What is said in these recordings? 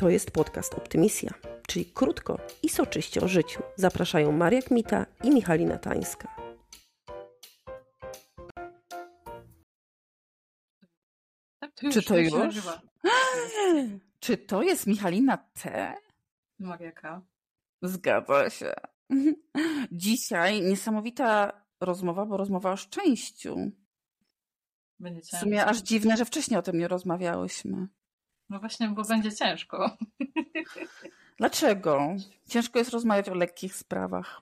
To jest podcast Optymisja, czyli krótko i soczyście o życiu. Zapraszają Maria Kmita i Michalina Tańska. Tak, to już, Czy to już? Czy to jest Michalina T? Mariaka. Zgadza się. Dzisiaj niesamowita rozmowa, bo rozmowa o szczęściu. Będzie W sumie aż dziwne, że wcześniej o tym nie rozmawiałyśmy. No właśnie, bo będzie ciężko. Dlaczego? Ciężko jest rozmawiać o lekkich sprawach.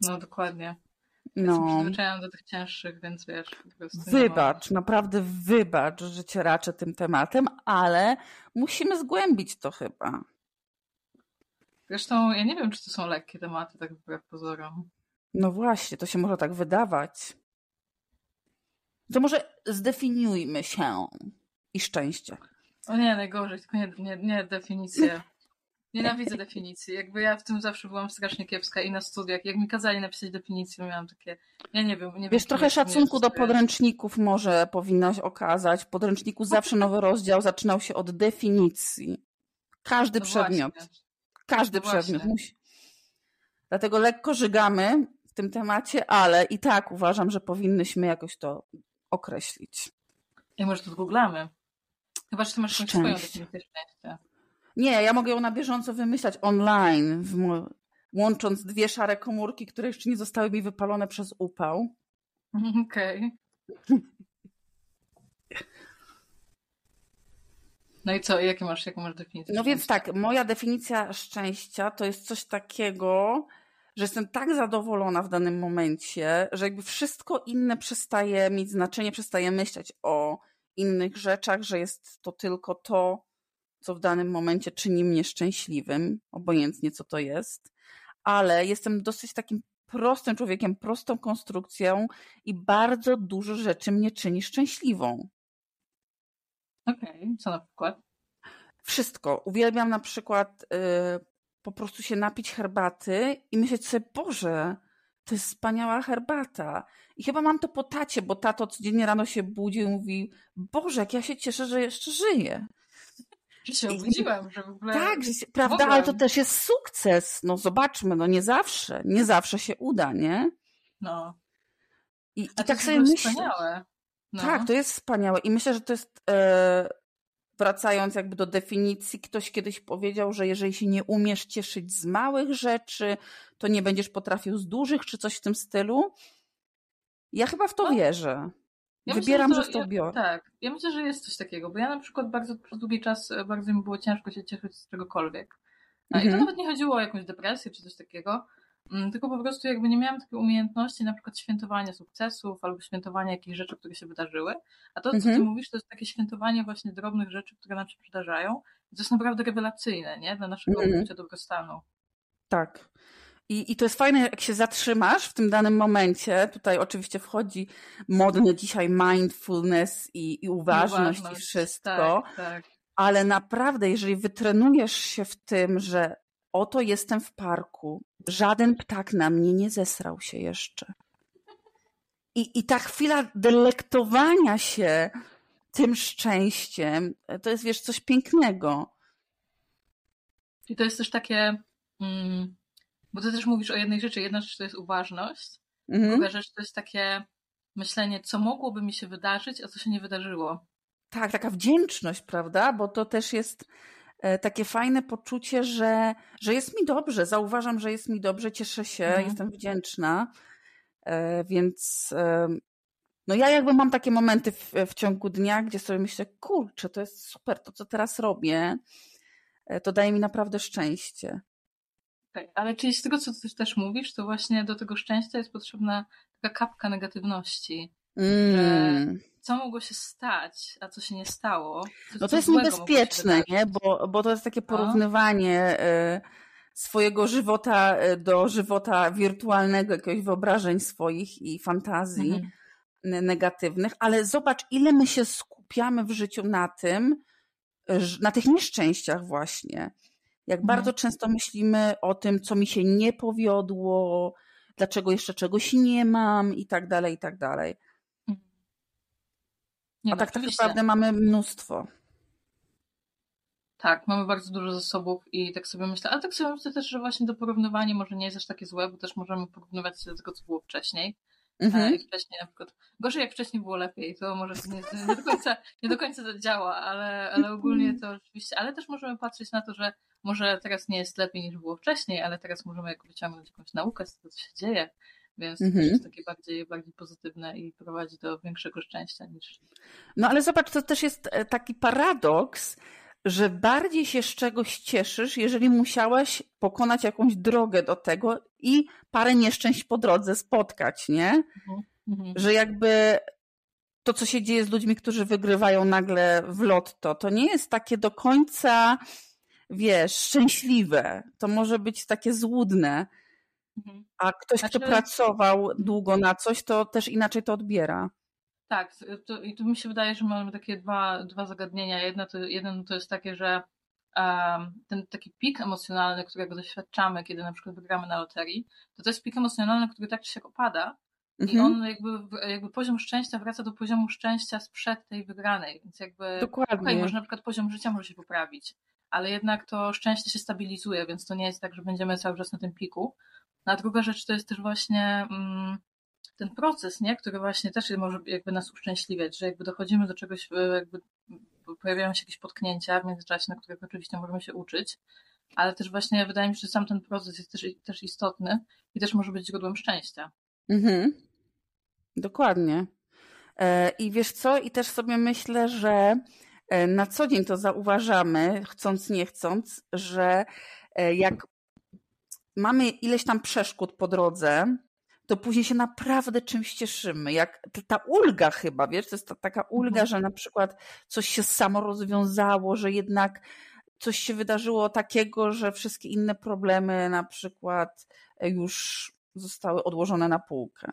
No dokładnie. Jestem No, przyzwyczajona do tych cięższych, więc wiesz. wybacz, naprawdę wybacz, że cię raczę tym tematem, ale musimy zgłębić to chyba. Zresztą ja nie wiem, czy to są lekkie tematy, tak wbrew pozorom. No właśnie, to się może tak wydawać. To może zdefiniujmy się i szczęście. O nie, najgorzej, tylko nie, nie, nie definicje. Nienawidzę definicji. Jakby ja w tym zawsze byłam strasznie kiepska i na studiach. Jak mi kazali napisać definicję, miałam takie. Ja nie wiem. Nie wiem Wiesz, trochę szacunku do podręczników może powinnaś okazać. W podręczniku zawsze nowy rozdział zaczynał się od definicji. Każdy No przedmiot. właśnie. Każdy No przedmiot właśnie. musi. Dlatego lekko żygamy w tym temacie, ale i tak uważam, że powinnyśmy jakoś to określić. I może to zgooglamy. Chyba, że ty masz jakąś swoją definicję szczęścia. Nie, ja mogę ją na bieżąco wymyślać online, łącząc dwie szare komórki, które jeszcze nie zostały mi wypalone przez upał. Okej. No i co? Jakie masz, jaką masz definicję? No więc tak, moja definicja szczęścia to jest coś takiego, że jestem tak zadowolona w danym momencie, że jakby wszystko inne przestaje mieć znaczenie, przestaje myśleć o innych rzeczach, że jest to tylko to, co w danym momencie czyni mnie szczęśliwym, obojętnie co to jest, ale jestem dosyć takim prostym człowiekiem, prostą konstrukcją i bardzo dużo rzeczy mnie czyni szczęśliwą. Okej, co na przykład? Wszystko. Uwielbiam na przykład y, po prostu się napić herbaty i myśleć sobie, Boże, to jest wspaniała herbata. I chyba mam to po tacie, bo tato codziennie rano się budzi i mówi, Boże, jak ja się cieszę, że jeszcze żyję. Że się obudziłam, że w ogóle... Tak, że się, prawda, ale to też jest sukces. No zobaczmy, no nie zawsze, nie zawsze się uda, nie? No. I, i tak sobie myślę. wspaniałe. No. Tak, to jest wspaniałe. I myślę, że to jest, e, wracając jakby do definicji, ktoś kiedyś powiedział, że jeżeli się nie umiesz cieszyć z małych rzeczy, to nie będziesz potrafił z dużych, czy coś w tym stylu. Ja chyba w to No. wierzę. Ja Wybieram, myślę, że w to ja, biorę. Tak, ja myślę, że jest coś takiego, bo ja na przykład bardzo przez długi czas e, bardzo mi było ciężko się cieszyć z czegokolwiek. A I to Mhm. nawet nie chodziło o jakąś depresję czy coś takiego, mm, tylko po prostu jakby nie miałam takiej umiejętności na przykład świętowania sukcesów albo świętowania jakichś rzeczy, które się wydarzyły. A to, co ty Mhm. mówisz, to jest takie świętowanie właśnie drobnych rzeczy, które nam się przydarzają. To jest naprawdę rewelacyjne, nie? Dla naszego Mhm. poczucia dobrostanu. Tak. I, I to jest fajne, jak się zatrzymasz w tym danym momencie. Tutaj oczywiście wchodzi modny dzisiaj mindfulness i, i uważność, i wszystko. Tak, tak. Ale naprawdę, jeżeli wytrenujesz się w tym, że oto jestem w parku, żaden ptak na mnie nie zesrał się jeszcze. I, i ta chwila delektowania się tym szczęściem, to jest, wiesz, coś pięknego. I to jest też takie, mm, bo ty też mówisz o jednej rzeczy. Jedna rzecz to jest uważność, Mhm. druga rzecz to jest takie myślenie, co mogłoby mi się wydarzyć, a co się nie wydarzyło. Tak, taka wdzięczność, prawda? Bo to też jest e, takie fajne poczucie, że, że jest mi dobrze, zauważam, że jest mi dobrze, cieszę się, Mhm. jestem wdzięczna. E, Więc e, no ja jakby mam takie momenty w, w ciągu dnia, gdzie sobie myślę, kurczę, to jest super, to co teraz robię, to daje mi naprawdę szczęście. Ale czyli z tego, co ty też mówisz, to właśnie do tego szczęścia jest potrzebna taka kapka negatywności. Mm. Co mogło się stać, a co się nie stało? Co, No to jest niebezpieczne, nie? Bo, bo to jest takie No. porównywanie e, swojego żywota e, do żywota wirtualnego, jakiegoś wyobrażeń swoich i fantazji Mhm. negatywnych, ale zobacz, ile my się skupiamy w życiu na tym, na tych nieszczęściach właśnie. Jak Mhm. bardzo często myślimy o tym, co mi się nie powiodło, dlaczego jeszcze czegoś nie mam i tak dalej, i tak dalej. Nie, A no, tak, tak oczywiście. naprawdę mamy mnóstwo. Tak, mamy bardzo dużo zasobów i tak sobie myślę, ale tak sobie myślę też, że właśnie to porównywanie może nie jest aż takie złe, bo też możemy porównywać się do tego, co było wcześniej. Mhm. I wcześniej na przykład, gorzej jak wcześniej było lepiej, to może nie, nie, do, końca, nie do końca to działa, ale, ale ogólnie to oczywiście, ale też możemy patrzeć na to, że może teraz nie jest lepiej niż było wcześniej, ale teraz możemy jako wyciągnąć jakąś naukę z tego, co się dzieje, więc mhm. to jest takie bardziej, bardziej pozytywne i prowadzi do większego szczęścia niż... No ale zobacz, to też jest e, taki paradoks, że bardziej się z czegoś cieszysz, jeżeli musiałaś pokonać jakąś drogę do tego i parę nieszczęść po drodze spotkać, nie? Mhm. mhm. Że jakby to, co się dzieje z ludźmi, którzy wygrywają nagle w lotto, to nie jest takie do końca, wiesz, szczęśliwe. To może być takie złudne. Mhm. A ktoś, znaczy... kto pracował długo na coś, to też inaczej to odbiera. Tak, to, i tu mi się wydaje, że mamy takie dwa, dwa zagadnienia. Jedno to, jedno to jest takie, że um, ten taki pik emocjonalny, którego doświadczamy, kiedy na przykład wygramy na loterii, to to jest pik emocjonalny, który tak czy siak opada mhm. i on jakby, jakby poziom szczęścia wraca do poziomu szczęścia sprzed tej wygranej, więc jakby Dokładnie. Okay, może na przykład poziom życia może się poprawić, ale jednak to szczęście się stabilizuje, więc to nie jest tak, że będziemy cały czas na tym piku. A druga rzecz to jest też właśnie mm, ten proces, nie? który właśnie też może jakby nas uszczęśliwiać, że jakby dochodzimy do czegoś, e, jakby pojawiają się jakieś potknięcia w międzyczasie, na których oczywiście możemy się uczyć, ale też właśnie wydaje mi się, że sam ten proces jest też, też istotny i też może być źródłem szczęścia. Mhm. Dokładnie. E, I wiesz co? I też sobie myślę, że na co dzień to zauważamy, chcąc, nie chcąc, że jak mamy ileś tam przeszkód po drodze, to później się naprawdę czymś cieszymy. Jak ta ulga chyba, wiesz, to jest ta, taka ulga, mhm. że na przykład coś się samo rozwiązało, że jednak coś się wydarzyło takiego, że wszystkie inne problemy na przykład już zostały odłożone na półkę.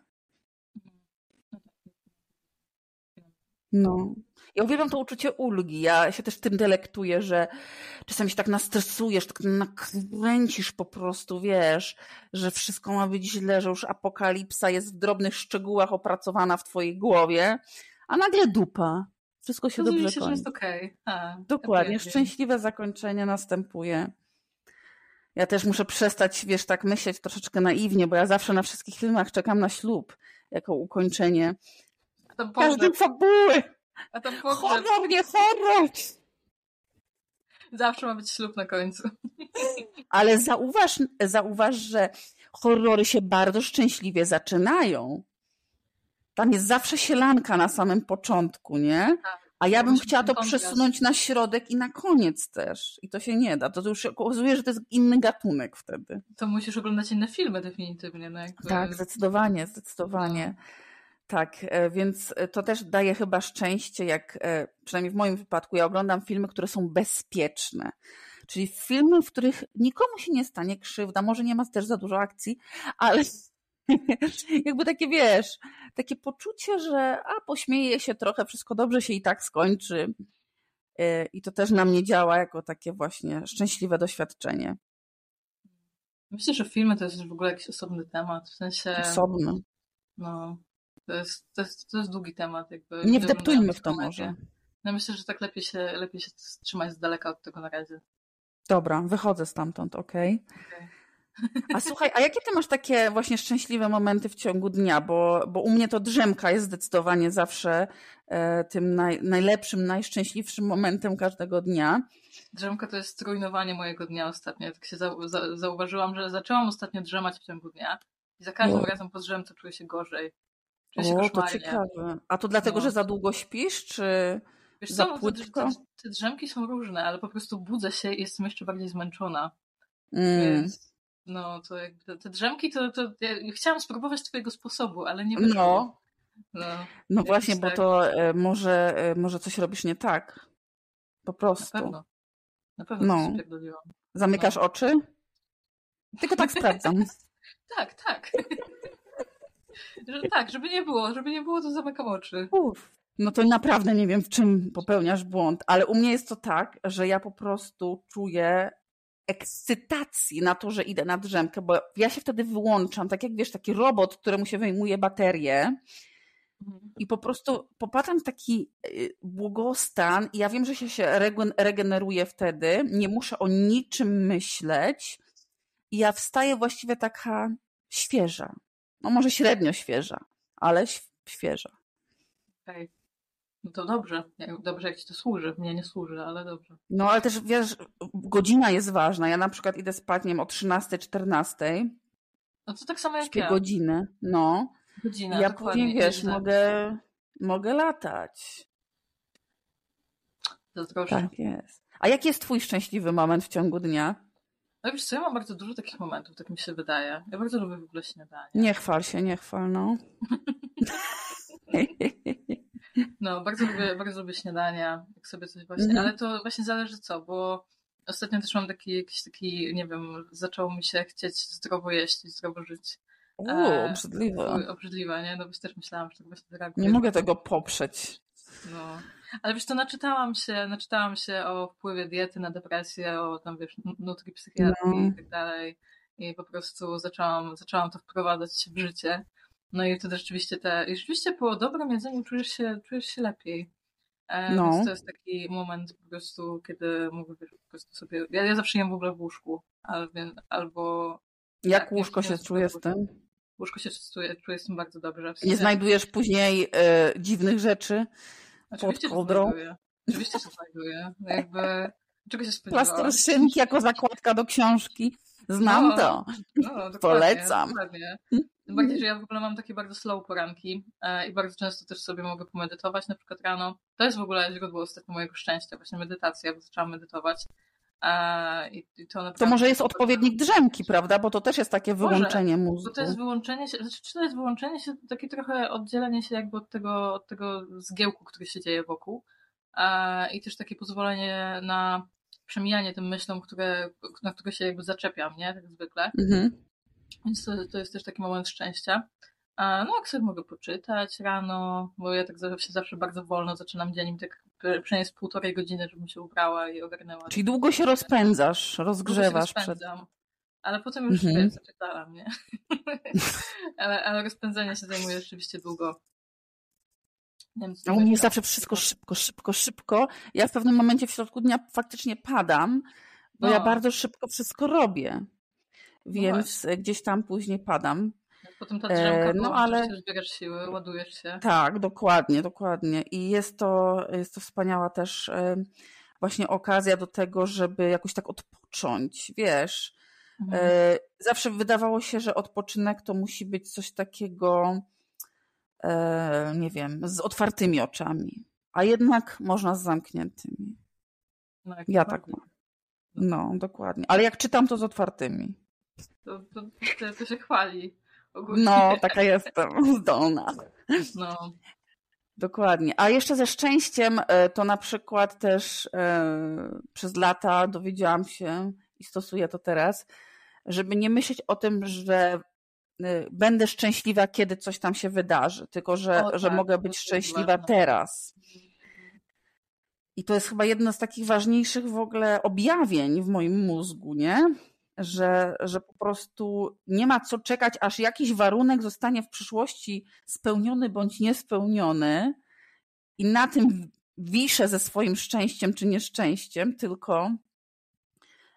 No. Ja uwielbiam to uczucie ulgi. Ja się też tym delektuję, że czasami się tak nastresujesz, tak nakręcisz po prostu, wiesz, że wszystko ma być źle, że już apokalipsa jest w drobnych szczegółach opracowana w twojej głowie, a nagle dupa. Wszystko się Rozumiem dobrze się, kończy. że jest okej. Okay. Dokładnie. Szczęśliwe zakończenie następuje. Ja też muszę przestać, wiesz, tak myśleć troszeczkę naiwnie, bo ja zawsze na wszystkich filmach czekam na ślub jako ukończenie. Każdy fabuły. A tam Horror, nie horror! Zawsze ma być ślub na końcu. Ale zauważ, zauważ, że horrory się bardzo szczęśliwie zaczynają. Tam jest zawsze sielanka na samym początku, nie? Tak. A ja bym chciała to przesunąć na środek i na koniec też. I to się nie da. To, to już okazuje, że to jest inny gatunek wtedy. To musisz oglądać inne filmy definitywnie. No jakby... Tak, zdecydowanie, zdecydowanie. No. Tak, e, więc e, to też daje chyba szczęście, jak e, przynajmniej w moim wypadku, ja oglądam filmy, które są bezpieczne. Czyli filmy, w których nikomu się nie stanie krzywda, może nie ma też za dużo akcji, ale jakby takie wiesz, takie poczucie, że a pośmieje się trochę, wszystko dobrze się i tak skończy. I to też na mnie działa jako takie właśnie szczęśliwe doświadczenie. Myślę, że filmy to jest w ogóle jakiś osobny temat, w sensie... Osobny. No, to jest, to jest, to jest długi temat. Jakby nie wdeptujmy w to może. No myślę, że tak lepiej się, lepiej się trzymać z daleka od tego na razie. Dobra, wychodzę stamtąd, okej. Okay. okay. A słuchaj, a jakie ty masz takie właśnie szczęśliwe momenty w ciągu dnia? Bo, bo u mnie to drzemka jest zdecydowanie zawsze e, tym naj, najlepszym, najszczęśliwszym momentem każdego dnia. Drzemka to jest zrujnowanie mojego dnia ostatnio. tak się za, za, zauważyłam, że zaczęłam ostatnio drzemać w ciągu dnia i za każdym no. razem po drzemce czuję się gorzej. O, to ciekawe. A to dlatego, no. że za długo śpisz, czy Wiesz za co, płytko? Te, te, drzemki są różne, ale po prostu budzę się i jestem jeszcze bardziej zmęczona. Mm. Więc no, to jakby te, te drzemki, to, to ja chciałam spróbować twojego sposobu, ale nie wyszło. No, no, no właśnie, bo tak. to e, może, e, może coś robisz nie tak. Po prostu. Na pewno. Na pewno no. Zamykasz no. oczy? Tylko tak sprawdzam. tak, tak. Że, tak, żeby nie było, żeby nie było, to zamykam oczy. Uf. No to naprawdę nie wiem, w czym popełniasz błąd, ale u mnie jest to tak, że ja po prostu czuję ekscytacji na to, że idę na drzemkę, bo ja się wtedy wyłączam, tak jak wiesz, taki robot, któremu się wyjmuje baterię Mhm. I po prostu popatrzam w taki y, błogostan i ja wiem, że się, się regeneruje wtedy, nie muszę o niczym myśleć i ja wstaję właściwie taka świeża. No może średnio świeża, ale świeża. Okej. Okay. No to dobrze. Dobrze, jak ci to służy. Mnie nie służy, ale dobrze. No ale też wiesz, godzina jest ważna. Ja na przykład idę spać, nie wiem, o 13, 14. No to tak samo jak Śpię ja. godzinę, no. Godzina, ja później, wiesz, mogę, mogę latać. Zazdroszczę. Tak jest. A jaki jest twój szczęśliwy moment w ciągu dnia? No wiesz co, ja mam bardzo dużo takich momentów, tak mi się wydaje. Ja bardzo lubię w ogóle śniadanie. Nie chwal się, nie chwal, no. no, bardzo lubię, bardzo lubię śniadania, jak sobie coś właśnie, mm. ale to właśnie zależy co, bo ostatnio też mam taki jakiś taki, nie wiem, zaczęło mi się chcieć zdrowo jeść i zdrowo żyć. Uuu, e, obrzydliwe. Obrzydliwe, nie? No bo też myślałam, że tak właśnie zareaguje. Nie mogę tego poprzeć. No. Ale wiesz, to naczytałam się, naczytałam się o wpływie diety na depresję, o tam wiesz, nutri psychiatrii no. i tak dalej. I po prostu zaczęłam, zaczęłam to wprowadzać w życie. No i wtedy rzeczywiście te, i rzeczywiście po dobrym jedzeniu czujesz się, czujesz się lepiej. E, no. Więc to jest taki moment po prostu, kiedy mówię, wiesz, po prostu sobie, ja, ja zawsze jem w ogóle w łóżku, albo, albo jak tak, łóżko się czuje z tym? Łóżko się czuje, czuje z tym bardzo dobrze. W sensie... Nie znajdujesz później e, dziwnych rzeczy Oczywiście pod kołdrą? Oczywiście się znajduje. No jakby, czego się spodziewałaś? Plastrosynki jako zakładka do książki. Znam no, to. No, dokładnie, Polecam. Dokładnie. Tym bardziej, że ja w ogóle mam takie bardzo slow poranki e, i bardzo często też sobie mogę pomedytować, na przykład rano. To jest w ogóle źródło ostatnio mojego szczęścia, właśnie medytacja, bo zaczęłam medytować. I, i to, to, może jest odpowiednik drzemki, prawda? Bo to też jest takie wyłączenie może, mózgu. Bo to jest wyłączenie się, znaczy, czy to jest wyłączenie się, takie trochę oddzielenie się jakby od tego, od tego zgiełku, który się dzieje wokół. I też takie pozwolenie na przemijanie tym myślom, które, na które się jakby zaczepiam, nie? Tak zwykle. Mhm. Więc to, to jest też taki moment szczęścia. A, no, jak sobie mogę poczytać rano, bo ja tak zawsze, zawsze bardzo wolno zaczynam dzień, tak przynajmniej z półtorej godziny, żebym się ubrała i ogarnęła. Czyli długo się rozpędzasz, rozgrzewasz się przed... Ale potem już mhm. zaczytałam, nie? ale, ale rozpędzenie się zajmuje rzeczywiście długo. Wiem, u mnie zawsze wszystko szybko, szybko, szybko. Ja w pewnym momencie w środku dnia faktycznie padam, bo no. ja bardzo szybko wszystko robię. No Więc no gdzieś tam później padam. Potem ta drzemka, e, no ale zbierasz siły, ładujesz się. Tak, dokładnie, dokładnie. I jest to, jest to wspaniała też e, właśnie okazja do tego, żeby jakoś tak odpocząć, wiesz. Mhm. E, zawsze wydawało się, że odpoczynek to musi być coś takiego, nie wiem, z otwartymi oczami. A jednak można z zamkniętymi. No, ja tak mam. No, dokładnie. Ale jak czytam, to z otwartymi. To, to, to, to się chwali. Ogólnie. No, taka jestem, zdolna. No. Dokładnie. A jeszcze ze szczęściem, e, to na przykład też e, przez lata dowiedziałam się i stosuję to teraz, żeby nie myśleć o tym, że e, będę szczęśliwa, kiedy coś tam się wydarzy, tylko że, o, że tak, mogę być szczęśliwa teraz. I to jest chyba jedno z takich ważniejszych w ogóle objawień w moim mózgu, nie? Że, że po prostu nie ma co czekać, aż jakiś warunek zostanie w przyszłości spełniony bądź niespełniony i na tym wiszę ze swoim szczęściem czy nieszczęściem, tylko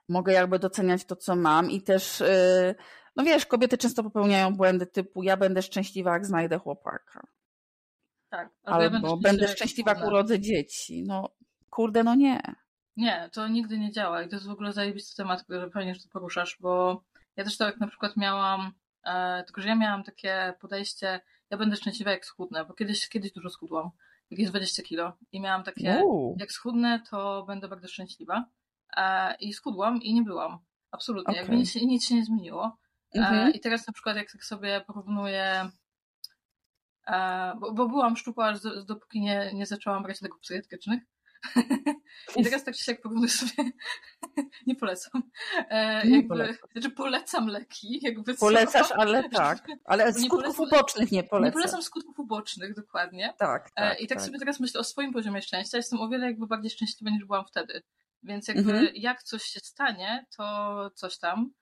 mogę jakby doceniać to, co mam i też, y, no wiesz, kobiety często popełniają błędy typu ja będę szczęśliwa, jak znajdę chłopaka. Tak. Albo, ja będę, będę szczęśliwa, jak urodzę dzieci. No kurde, no nie. Nie, to nigdy nie działa i to jest w ogóle zajebisty temat, który fajnie, że to poruszasz, bo ja też tak na przykład miałam, e, tylko że ja miałam takie podejście, ja będę szczęśliwa jak schudnę, bo kiedyś, kiedyś dużo schudłam, jakieś 20 kilo i miałam takie, jak schudnę, to będę bardzo szczęśliwa e, i schudłam i nie byłam, absolutnie, okay. jakby nic, nic się nie zmieniło e, mhm. i teraz na przykład jak tak sobie porównuję e, bo, bo byłam szczupła, aż dopóki nie, nie zaczęłam brać leków psychiatrycznych, I teraz tak się jak porównuję sobie, nie polecam. E, nie jakby, polecam. Znaczy polecam leki. Jakby Polecasz, ale tak. Ale skutków polecam, ubocznych nie polecam. Nie polecam skutków ubocznych, dokładnie. Tak, e, tak I tak, tak, sobie teraz myślę o swoim poziomie szczęścia. Jestem o wiele jakby bardziej szczęśliwa niż byłam wtedy. Więc jakby mhm. jak coś się stanie, to coś tam.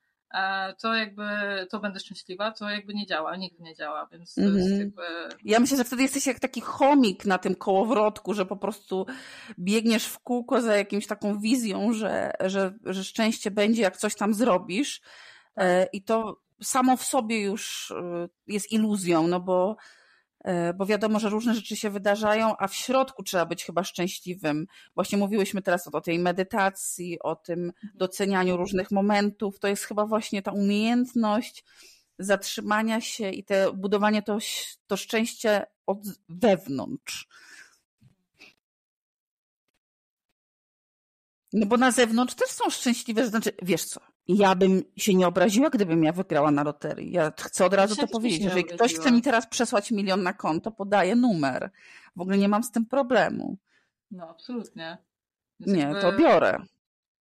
To jakby to będę szczęśliwa, to jakby nie działa, nigdy nie działa, więc to mm -hmm. jest jakby... Ja myślę, że wtedy jesteś jak taki chomik na tym kołowrotku, że po prostu biegniesz w kółko za jakimś taką wizją, że, że, że szczęście będzie, jak coś tam zrobisz tak. i to samo w sobie już e, jest iluzją, no bo E, bo wiadomo, że różne rzeczy się wydarzają, a w środku trzeba być chyba szczęśliwym. Właśnie mówiłyśmy teraz o tej medytacji, o tym mhm. docenianiu różnych momentów. To jest chyba właśnie ta umiejętność zatrzymania się i te budowanie to, to szczęście od wewnątrz. No bo na zewnątrz też są szczęśliwe, znaczy, wiesz co, ja bym się nie obraziła, gdybym ja wygrała na loterii. Ja chcę od razu to powiedzieć. Jeżeli ktoś chce mi teraz przesłać milion na konto, podaję numer. W ogóle nie mam z tym problemu. No, absolutnie. Więc nie, to biorę.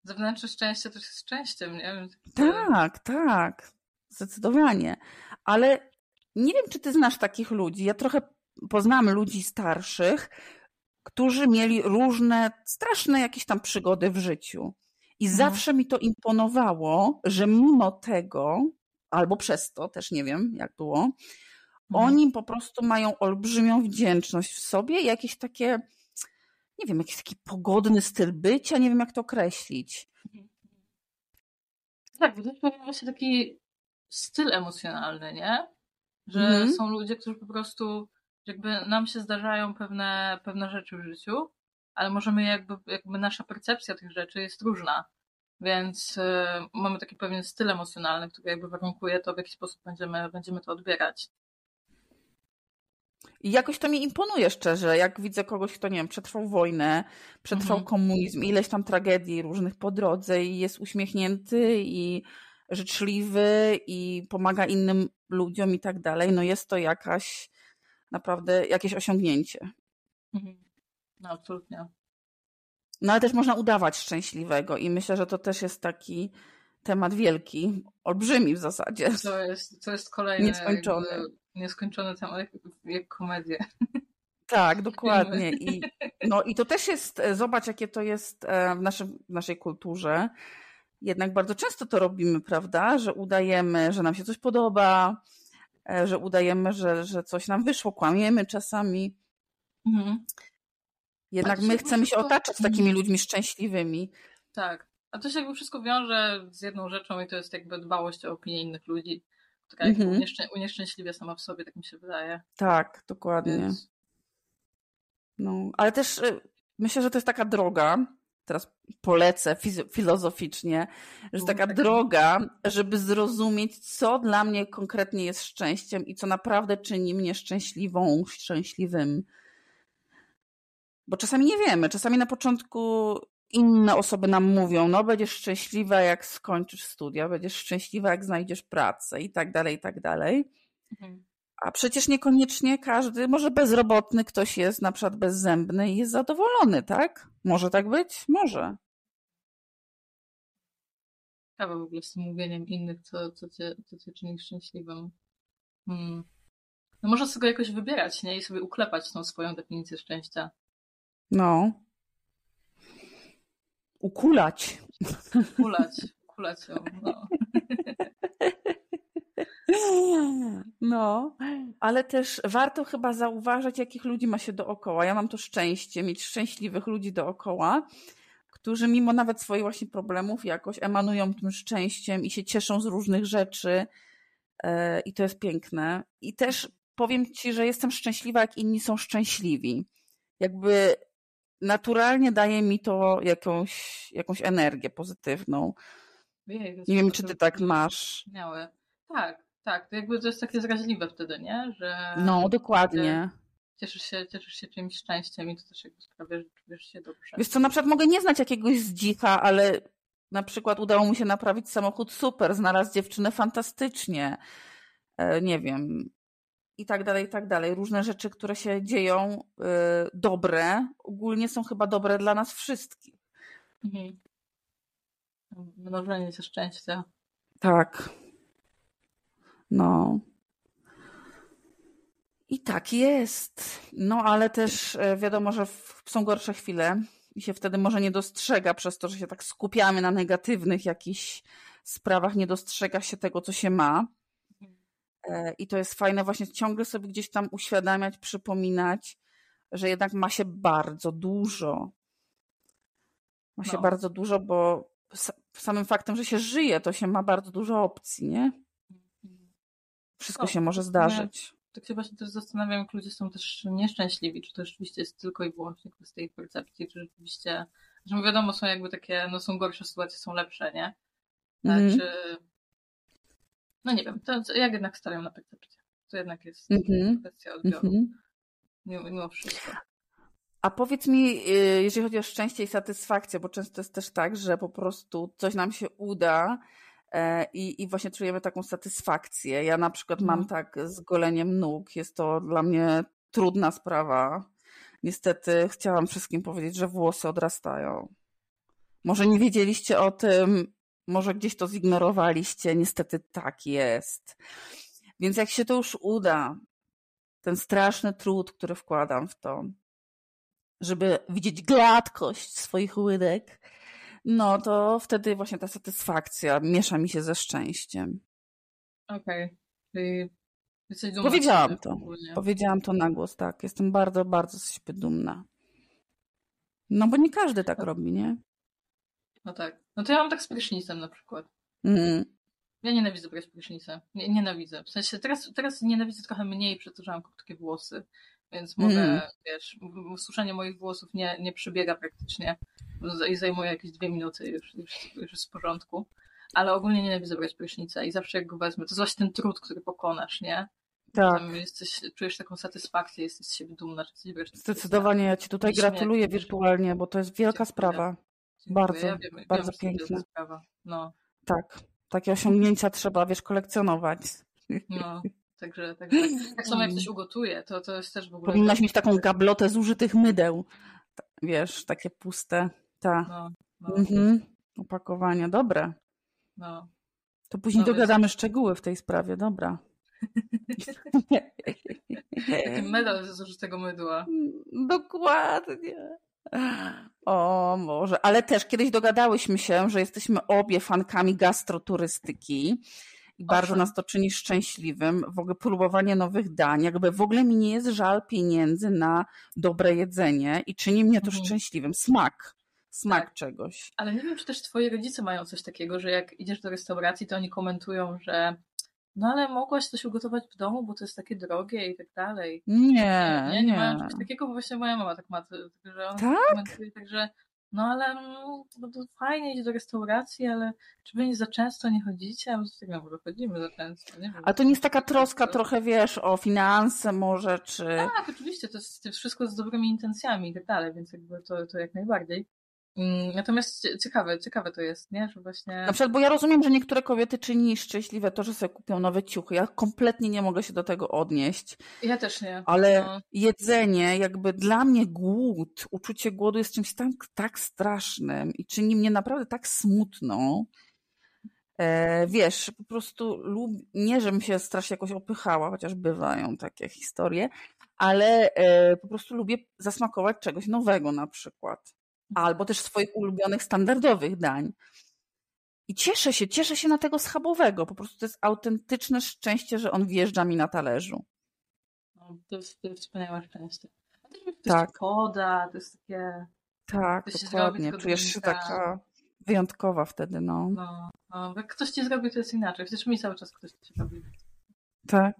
Zewnętrzne szczęście to jest szczęściem, nie? Tak, tak. Zdecydowanie. Ale nie wiem, czy ty znasz takich ludzi. Ja trochę poznałam ludzi starszych, którzy mieli różne straszne jakieś tam przygody w życiu. I mhm. zawsze mi to imponowało, że mimo tego, albo przez to, też nie wiem jak było, mhm. oni po prostu mają olbrzymią wdzięczność w sobie, jakieś takie, nie wiem, jakiś taki pogodny styl bycia, nie wiem jak to określić. Tak, bo to jest właśnie taki styl emocjonalny, nie? Że mhm. są ludzie, którzy po prostu jakby nam się zdarzają pewne, pewne rzeczy w życiu, ale możemy jakby, jakby nasza percepcja tych rzeczy jest różna. Więc y, mamy taki pewien styl emocjonalny, który jakby warunkuje to, w jaki sposób będziemy, będziemy to odbierać. I jakoś to mi imponuje szczerze, jak widzę kogoś, kto, nie wiem, przetrwał wojnę, przetrwał mhm. komunizm, ileś tam tragedii różnych po drodze i jest uśmiechnięty i życzliwy i pomaga innym ludziom i tak dalej, no jest to jakaś naprawdę jakieś osiągnięcie. Mhm. No, absolutnie. No ale też można udawać szczęśliwego i myślę, że to też jest taki temat wielki, olbrzymi w zasadzie. To jest, to jest kolejny nieskończony. nieskończony temat, jak, jak komedię. Tak, dokładnie. I, no, I to też jest, e, zobacz, jakie to jest e, w, naszym, w naszej kulturze. Jednak bardzo często to robimy, prawda? Że udajemy, że nam się coś podoba, e, że udajemy, że, że coś nam wyszło, kłamiemy czasami. Mhm. Jednak my chcemy się otaczać takimi mhm. ludźmi szczęśliwymi. Tak. A to się jakby wszystko wiąże z jedną rzeczą i to jest jakby dbałość o opinię innych ludzi, która jakby mhm. unieszczęśliwia sama w sobie, tak mi się wydaje. Tak, dokładnie. Więc... No, ale też y, myślę, że to jest taka droga, teraz polecę filozoficznie, że taka droga, żeby zrozumieć, co dla mnie konkretnie jest szczęściem i co naprawdę czyni mnie szczęśliwą, szczęśliwym. Bo czasami nie wiemy, czasami na początku inne osoby nam mówią, no będziesz szczęśliwa jak skończysz studia, będziesz szczęśliwa jak znajdziesz pracę i tak dalej, i tak dalej. Mhm. A przecież niekoniecznie każdy, może bezrobotny ktoś jest na przykład bezzębny i jest zadowolony, tak? Może tak być? Może. Ciekawe w ogóle z tym mówieniem innych, co, co, cię, co cię czyni szczęśliwym. Hmm. No może sobie jakoś wybierać, nie? I sobie uklepać tą swoją definicję szczęścia. No. Ukulać. Ukulać. Ukulać ją, no. No, ale też warto chyba zauważać, jakich ludzi ma się dookoła. Ja mam to szczęście mieć szczęśliwych ludzi dookoła, którzy mimo nawet swoich właśnie problemów jakoś emanują tym szczęściem i się cieszą z różnych rzeczy. E, I to jest piękne. I też powiem Ci, że jestem szczęśliwa, jak inni są szczęśliwi. Jakby naturalnie daje mi to jakąś, jakąś energię pozytywną. Nie wiem, czy ty tak masz. Miałe. Tak, tak. To jakby to jest takie zraźliwe wtedy, nie? Że no, dokładnie. Cieszysz się, cieszysz się czymś szczęściem i to też jakby sprawia, że czujesz się dobrze. Wiesz co, na przykład mogę nie znać jakiegoś zdzicha, ale na przykład udało mu się naprawić samochód super, znalazł dziewczynę fantastycznie. E, nie wiem, i tak dalej, i tak dalej. Różne rzeczy, które się dzieją, y, dobre, ogólnie są chyba dobre dla nas wszystkich. Mhm. Mnożenie się szczęścia. Tak. No. I tak jest. No, ale też e, wiadomo, że są gorsze chwile i się wtedy może nie dostrzega przez to, że się tak skupiamy na negatywnych jakichś sprawach nie dostrzega się tego, co się ma. E, I to jest fajne właśnie ciągle sobie gdzieś tam uświadamiać, przypominać, że jednak ma się bardzo dużo. Ma się No. bardzo dużo, bo sa- samym faktem, że się żyje, to się ma bardzo dużo opcji, nie? Wszystko No, się może zdarzyć. Tak się właśnie też zastanawiam, jak ludzie są też nieszczęśliwi, czy to rzeczywiście jest tylko i wyłącznie kwestia ich percepcji, czy rzeczywiście, że wiadomo, są jakby takie, no są gorsze sytuacje, są lepsze, nie? A Mhm. Czy, no nie wiem, to jak jednak stawiam na percepcję. To jednak jest Mhm. kwestia odbioru, Mhm. mimo, mimo wszystko. A powiedz mi, y, jeżeli chodzi o szczęście i satysfakcję, bo często jest też tak, że po prostu coś nam się uda e, i, i właśnie czujemy taką satysfakcję. Ja na przykład mam Mhm. tak z goleniem nóg. Jest to dla mnie trudna sprawa. Niestety chciałam wszystkim powiedzieć, że włosy odrastają. Może nie wiedzieliście o tym, może gdzieś to zignorowaliście. Niestety tak jest. Więc jak się to już uda, ten straszny trud, który wkładam w to, żeby widzieć gładkość swoich łydek, no to wtedy właśnie ta satysfakcja miesza mi się ze szczęściem. Okej. Czyli jesteś dumna z Powiedziałam to. ogólnie. Powiedziałam to na głos, tak. Jestem bardzo, bardzo z siebie dumna. No bo nie każdy tak robi, nie? No tak. No to ja mam tak z prysznicem na przykład. Mm. Ja nienawidzę brać prysznicę. Nie, nienawidzę. W sensie teraz, teraz nienawidzę trochę mniej, mam krótkie włosy. Więc mogę, Mm. wiesz, suszenie moich włosów nie, nie przebiega praktycznie i zajmuje jakieś dwie minuty już, już, już jest w porządku. Ale ogólnie nienawidzę brać prysznica i zawsze jak go wezmę, to jest właśnie ten trud, który pokonasz, nie? Tak. Tam jesteś, czujesz taką satysfakcję, jesteś z siebie dumna, Zdecydowanie ja Ci tutaj gratuluję wirtualnie, bo to jest wielka sprawa. Dziękuję. bardzo, ja wiem, bardzo wiem, piękne. Sprawa. No, Tak. Takie osiągnięcia trzeba, wiesz, kolekcjonować. no. Także, także tak samo jak ktoś ugotuje, to, to jest też w ogóle... Powinnaś mieć taką gablotę zużytych mydeł. Wiesz, takie puste. Ta. No, no, Mhm. Opakowania. Dobre. no. To później No więc- dogadamy szczegóły w tej sprawie. Dobra. Taki medal ze zużytego mydła. Dokładnie. O może, ale też kiedyś dogadałyśmy się, że jesteśmy obie fankami gastroturystyki i bardzo Owszem. nas to czyni szczęśliwym. W ogóle próbowanie nowych dań, jakby w ogóle mi nie jest żal pieniędzy na dobre jedzenie i czyni mnie to Mhm. szczęśliwym. Smak. Smak Tak. czegoś. Ale nie wiem, czy też twoi rodzice mają coś takiego, że jak idziesz do restauracji, to oni komentują, że no ale mogłaś coś ugotować w domu, bo to jest takie drogie i tak dalej. Nie, nie, nie, nie. czegoś takiego, bo właśnie moja mama tak ma, że ona Tak? komentuje tak, że no ale mm, no to fajnie iść do restauracji, ale czy wy nie za często nie chodzicie? A my no może chodzimy za często, nie wiem. A to nie jest taka troska trochę, wiesz, o finanse może, czy... Tak, oczywiście, to jest, to jest wszystko z dobrymi intencjami i tak dalej, więc jakby to, to jak najbardziej. Mm, Natomiast cie- ciekawe, ciekawe to jest, nie? Że właśnie. Na przykład, bo ja rozumiem, że niektóre kobiety czyni szczęśliwe to, że sobie kupią nowe ciuchy. Ja kompletnie nie mogę się do tego odnieść, Ja też nie. ale No. jedzenie, jakby dla mnie głód, uczucie głodu jest czymś tak, tak strasznym i czyni mnie naprawdę tak smutną. E, wiesz, po prostu lub, nie, żebym się strasznie jakoś opychała, chociaż bywają takie historie, ale e, po prostu lubię zasmakować czegoś nowego na przykład. Albo też swoich ulubionych, standardowych dań. I cieszę się, cieszę się na tego schabowego. Po prostu to jest autentyczne szczęście, że on wjeżdża mi na talerzu. No, to, jest, to jest wspaniałe szczęście. A też To jest Tak. poda, to jest takie. Tak, zrobi dokładnie. tylko Czujesz się taka wyjątkowa wtedy, no. No, no, jak ktoś ci zrobi, to jest inaczej. Przecież mi cały czas ktoś ci robi. Tak.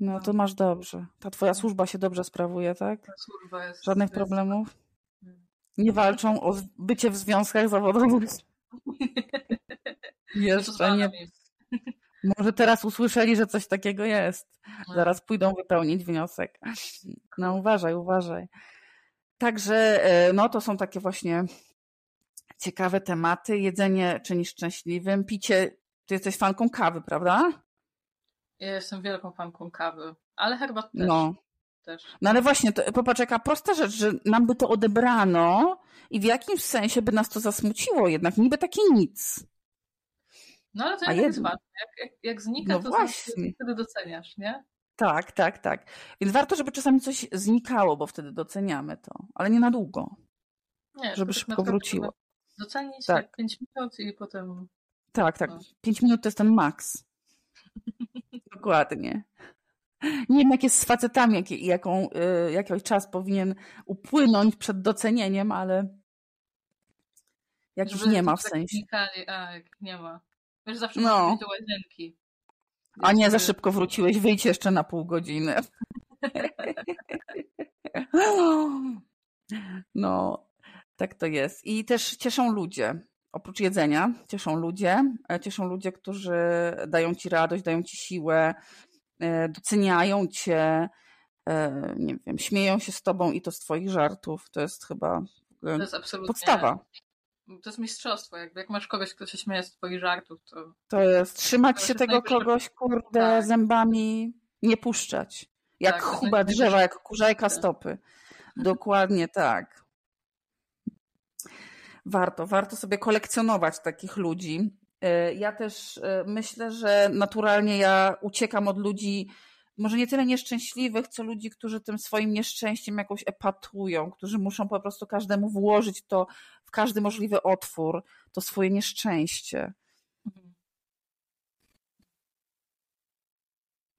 No to masz dobrze. Ta twoja służba się dobrze sprawuje, tak? Ta służba jest. Żadnych jest- problemów? Nie walczą o bycie w związkach zawodowych? Jeszcze Pozwala nie. Może teraz usłyszeli, że coś takiego jest. No. Zaraz pójdą wypełnić wniosek. No uważaj, uważaj. Także e, no to są takie właśnie ciekawe tematy. Jedzenie czyni szczęśliwym. Picie, ty jesteś fanką kawy, prawda? Ja jestem wielką fanką kawy, ale herbat też. No. Też. No ale właśnie, to, popatrz, jaka prosta rzecz, że nam by to odebrano i w jakimś sensie by nas to zasmuciło, jednak niby takie nic. No ale to A jest ważne. Jak, jak, jak znika, No to właśnie. wtedy doceniasz, nie? Tak, tak, tak. Więc warto, żeby czasami coś znikało, bo wtedy doceniamy to, ale nie na długo. Nie, Żeby tylko szybko wróciło. Docenić Tak. tak. 5 minut i potem Tak, tak. No. Pięć minut to jest ten maks. Dokładnie. Nie wiem, jak jest z facetami, jak, jaką, y, jaki czas powinien upłynąć przed docenieniem, ale jakiś nie ma w sensie. A, jak nie ma. Wiesz, zawsze no. do łazienki. A nie, za szybko wróciłeś, wyjdź jeszcze na pół godziny. No, tak to jest. I też cieszą ludzie. Oprócz jedzenia, cieszą ludzie. E, cieszą ludzie, którzy dają ci radość, dają ci siłę, doceniają cię, e, nie wiem, śmieją się z tobą i to z twoich żartów. To jest chyba to jest podstawa. To jest mistrzostwo. Jakby jak masz kogoś, kto się śmieje z twoich żartów, to... To jest trzymać się tego kogoś, kurde, tak. zębami, nie puszczać. Jak tak, chuba drzewa, jak kurzajka stopy. Dokładnie tak. Warto, warto sobie kolekcjonować takich ludzi. E, ja też e, myślę, że naturalnie ja uciekam od ludzi, może nie tyle nieszczęśliwych, co ludzi, którzy tym swoim nieszczęściem jakoś epatują, którzy muszą po prostu każdemu włożyć to w każdy możliwy otwór, to swoje nieszczęście.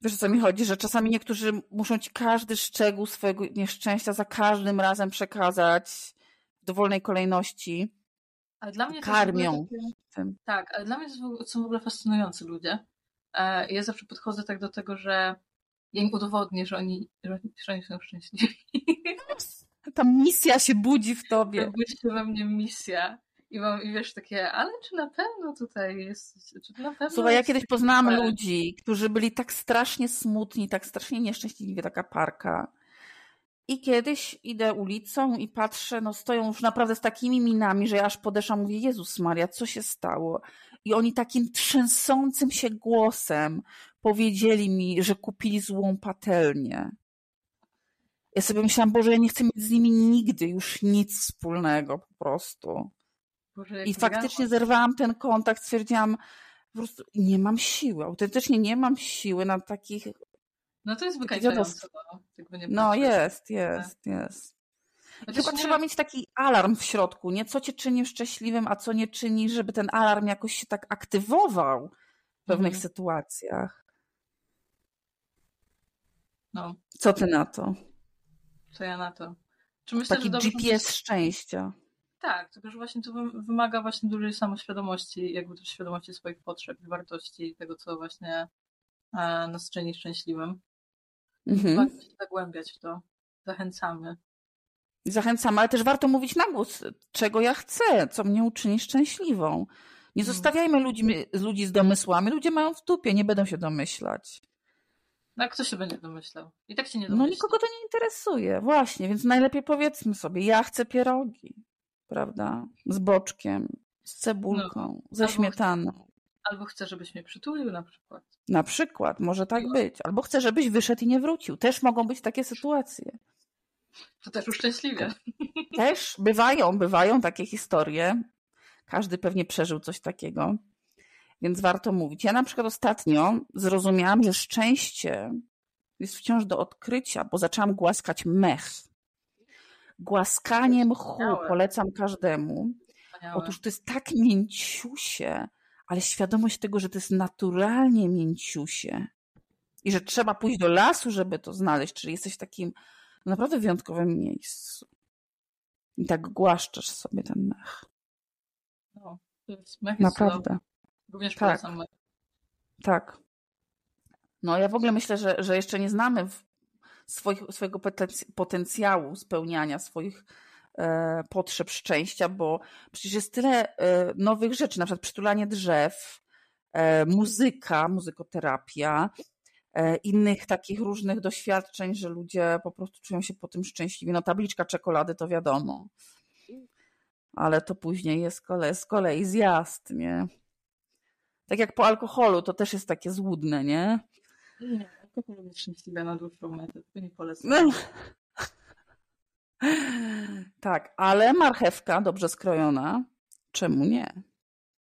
Wiesz o co mi chodzi, że czasami niektórzy muszą ci każdy szczegół swojego nieszczęścia za każdym razem przekazać w dowolnej kolejności. Ale dla mnie karmią. Tak, ale dla mnie to są w ogóle fascynujący ludzie. E, ja zawsze podchodzę tak do tego, że ja im udowodnię, że oni, że oni są szczęśliwi. Ta misja się budzi w tobie. Budzi się we mnie misja. I mam, i wiesz, takie, ale czy na pewno tutaj jest, czy na pewno Słuchaj, ja kiedyś poznałam ludzi, którzy byli tak strasznie smutni, tak strasznie nieszczęśliwi, taka parka. I kiedyś idę ulicą i patrzę, no stoją już naprawdę z takimi minami, że ja aż podeszłam, mówię, Jezus Maria, co się stało? I oni takim trzęsącym się głosem powiedzieli mi, że kupili złą patelnię. Ja sobie myślałam, Boże, ja nie chcę mieć z nimi nigdy już nic wspólnego po prostu. Boże, I faktycznie zerwałam ten kontakt, stwierdziłam, po prostu nie mam siły, autentycznie nie mam siły na takich... No to jest wykańczające. No, no jest, jest, jest. Chyba nie... trzeba mieć taki alarm w środku, nie? Co cię czyni szczęśliwym, a co nie czyni, żeby ten alarm jakoś się tak aktywował w pewnych mhm. sytuacjach. No. Co ty na to? Co ja na to? Czy myślę, taki GPS szczęścia. Tak, tylko że właśnie to wymaga właśnie dużej samoświadomości, jakby też świadomości swoich potrzeb i wartości, tego, co właśnie e, nas czyni szczęśliwym. Mhm. Warto się zagłębiać w to. Zachęcamy. Zachęcamy, ale też warto mówić na głos, czego ja chcę, co mnie uczyni szczęśliwą. Nie mhm. zostawiajmy ludzi, ludzi z domysłami. Ludzie mają w dupie, nie będą się domyślać. No, a kto się będzie domyślał? I tak się nie domyśla. No nikogo to nie interesuje, właśnie, więc najlepiej powiedzmy sobie, ja chcę pierogi prawda? Z boczkiem, z cebulką, no, ze śmietaną. Albo chcę, żebyś mnie przytulił na przykład. Na przykład, może tak no. być. Albo chcę, żebyś wyszedł i nie wrócił. Też mogą być takie sytuacje. To też uszczęśliwia. Też bywają, bywają takie historie. Każdy pewnie przeżył coś takiego, więc warto mówić. Ja na przykład ostatnio zrozumiałam, że szczęście jest wciąż do odkrycia, bo zaczęłam głaskać mech Głaskanie mchu polecam każdemu. Otóż to jest tak mięciusie, ale świadomość tego, że to jest naturalnie mięciusie i że trzeba pójść do lasu, żeby to znaleźć, czyli jesteś w takim naprawdę wyjątkowym miejscu. I tak głaszczasz sobie ten mech. No, to jest mech Naprawdę. Również tak. mech. Tak. No ja w ogóle myślę, że, że jeszcze nie znamy swoich, swojego potencjału spełniania swoich potrzeb szczęścia, bo przecież jest tyle e, nowych rzeczy, na przykład przytulanie drzew, e, muzyka, muzykoterapia, innych takich różnych doświadczeń, że ludzie po prostu czują się po tym szczęśliwi. No tabliczka czekolady to wiadomo, ale to później jest kolei, z kolei zjazd, nie? Tak jak po alkoholu, to też jest takie złudne, nie? Nie alkohol jest szczęśliwe na dłuższą metę, to nie polecam. No. Tak, ale marchewka dobrze skrojona, czemu nie?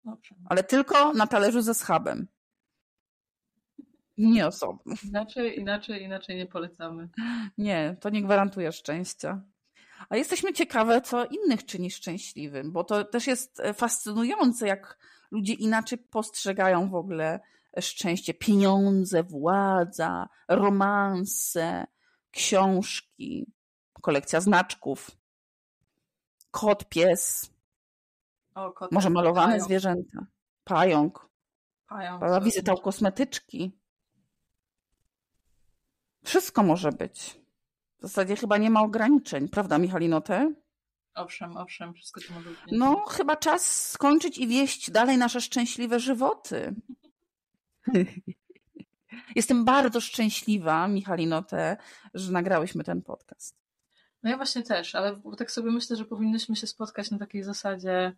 Dobrze. Ale tylko na talerzu ze schabem. Nie osobno. Inaczej, inaczej, inaczej nie polecamy. Nie, to nie gwarantuje szczęścia. A jesteśmy ciekawe, co innych czyni szczęśliwym, bo to też jest e, fascynujące, jak ludzie inaczej postrzegają w ogóle szczęście. Pieniądze, władza, romanse, książki, kolekcja znaczków, kot, pies, O, może malowane pająk, zwierzęta, pająk, pająk, prawda? co- wizyta u kosmetyczki. Wszystko może być. W zasadzie chyba nie ma ograniczeń, prawda, Michalinote? Owszem, owszem, wszystko to może być. No, chyba czas skończyć i wieść dalej nasze szczęśliwe żywoty. Jestem bardzo szczęśliwa, Michalinote, że nagrałyśmy ten podcast. No ja właśnie też, ale tak sobie myślę, że powinnyśmy się spotkać na takiej zasadzie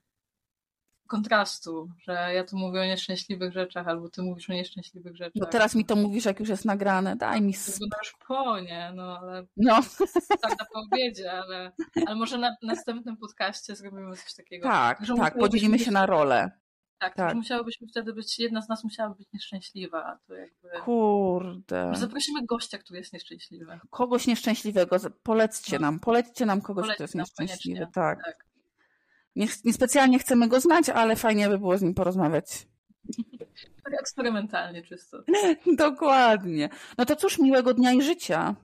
kontrastu, że ja tu mówię o nieszczęśliwych rzeczach, albo ty mówisz o nieszczęśliwych rzeczach. No teraz mi to mówisz, jak już jest nagrane. Daj mi. Sp- już po, nie? No ale no, tak na po obiedzie, ale, ale może na następnym podcaście zrobimy coś takiego. tak, tak. Podzielimy się na role. Tak, tak. musiałobyśmy wtedy być, jedna z nas musiała być nieszczęśliwa, a to jakby... Kurde. Zaprosimy gościa, który jest nieszczęśliwy. Kogoś nieszczęśliwego. Polećcie No. nam. Polećcie nam kogoś, Polećcie kto jest nieszczęśliwy. Tak. Tak. Nie, niespecjalnie chcemy go znać, ale fajnie by było z nim porozmawiać. Tak eksperymentalnie czysto. Dokładnie. No to cóż, miłego dnia i życia.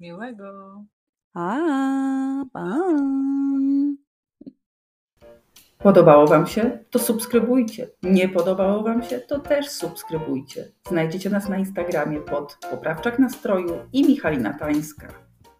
Miłego. A, pa. Podobało Wam się? To subskrybujcie. Nie podobało Wam się? To też subskrybujcie. Znajdziecie nas na Instagramie pod Poprawczak Nastroju i Michalina Tańska.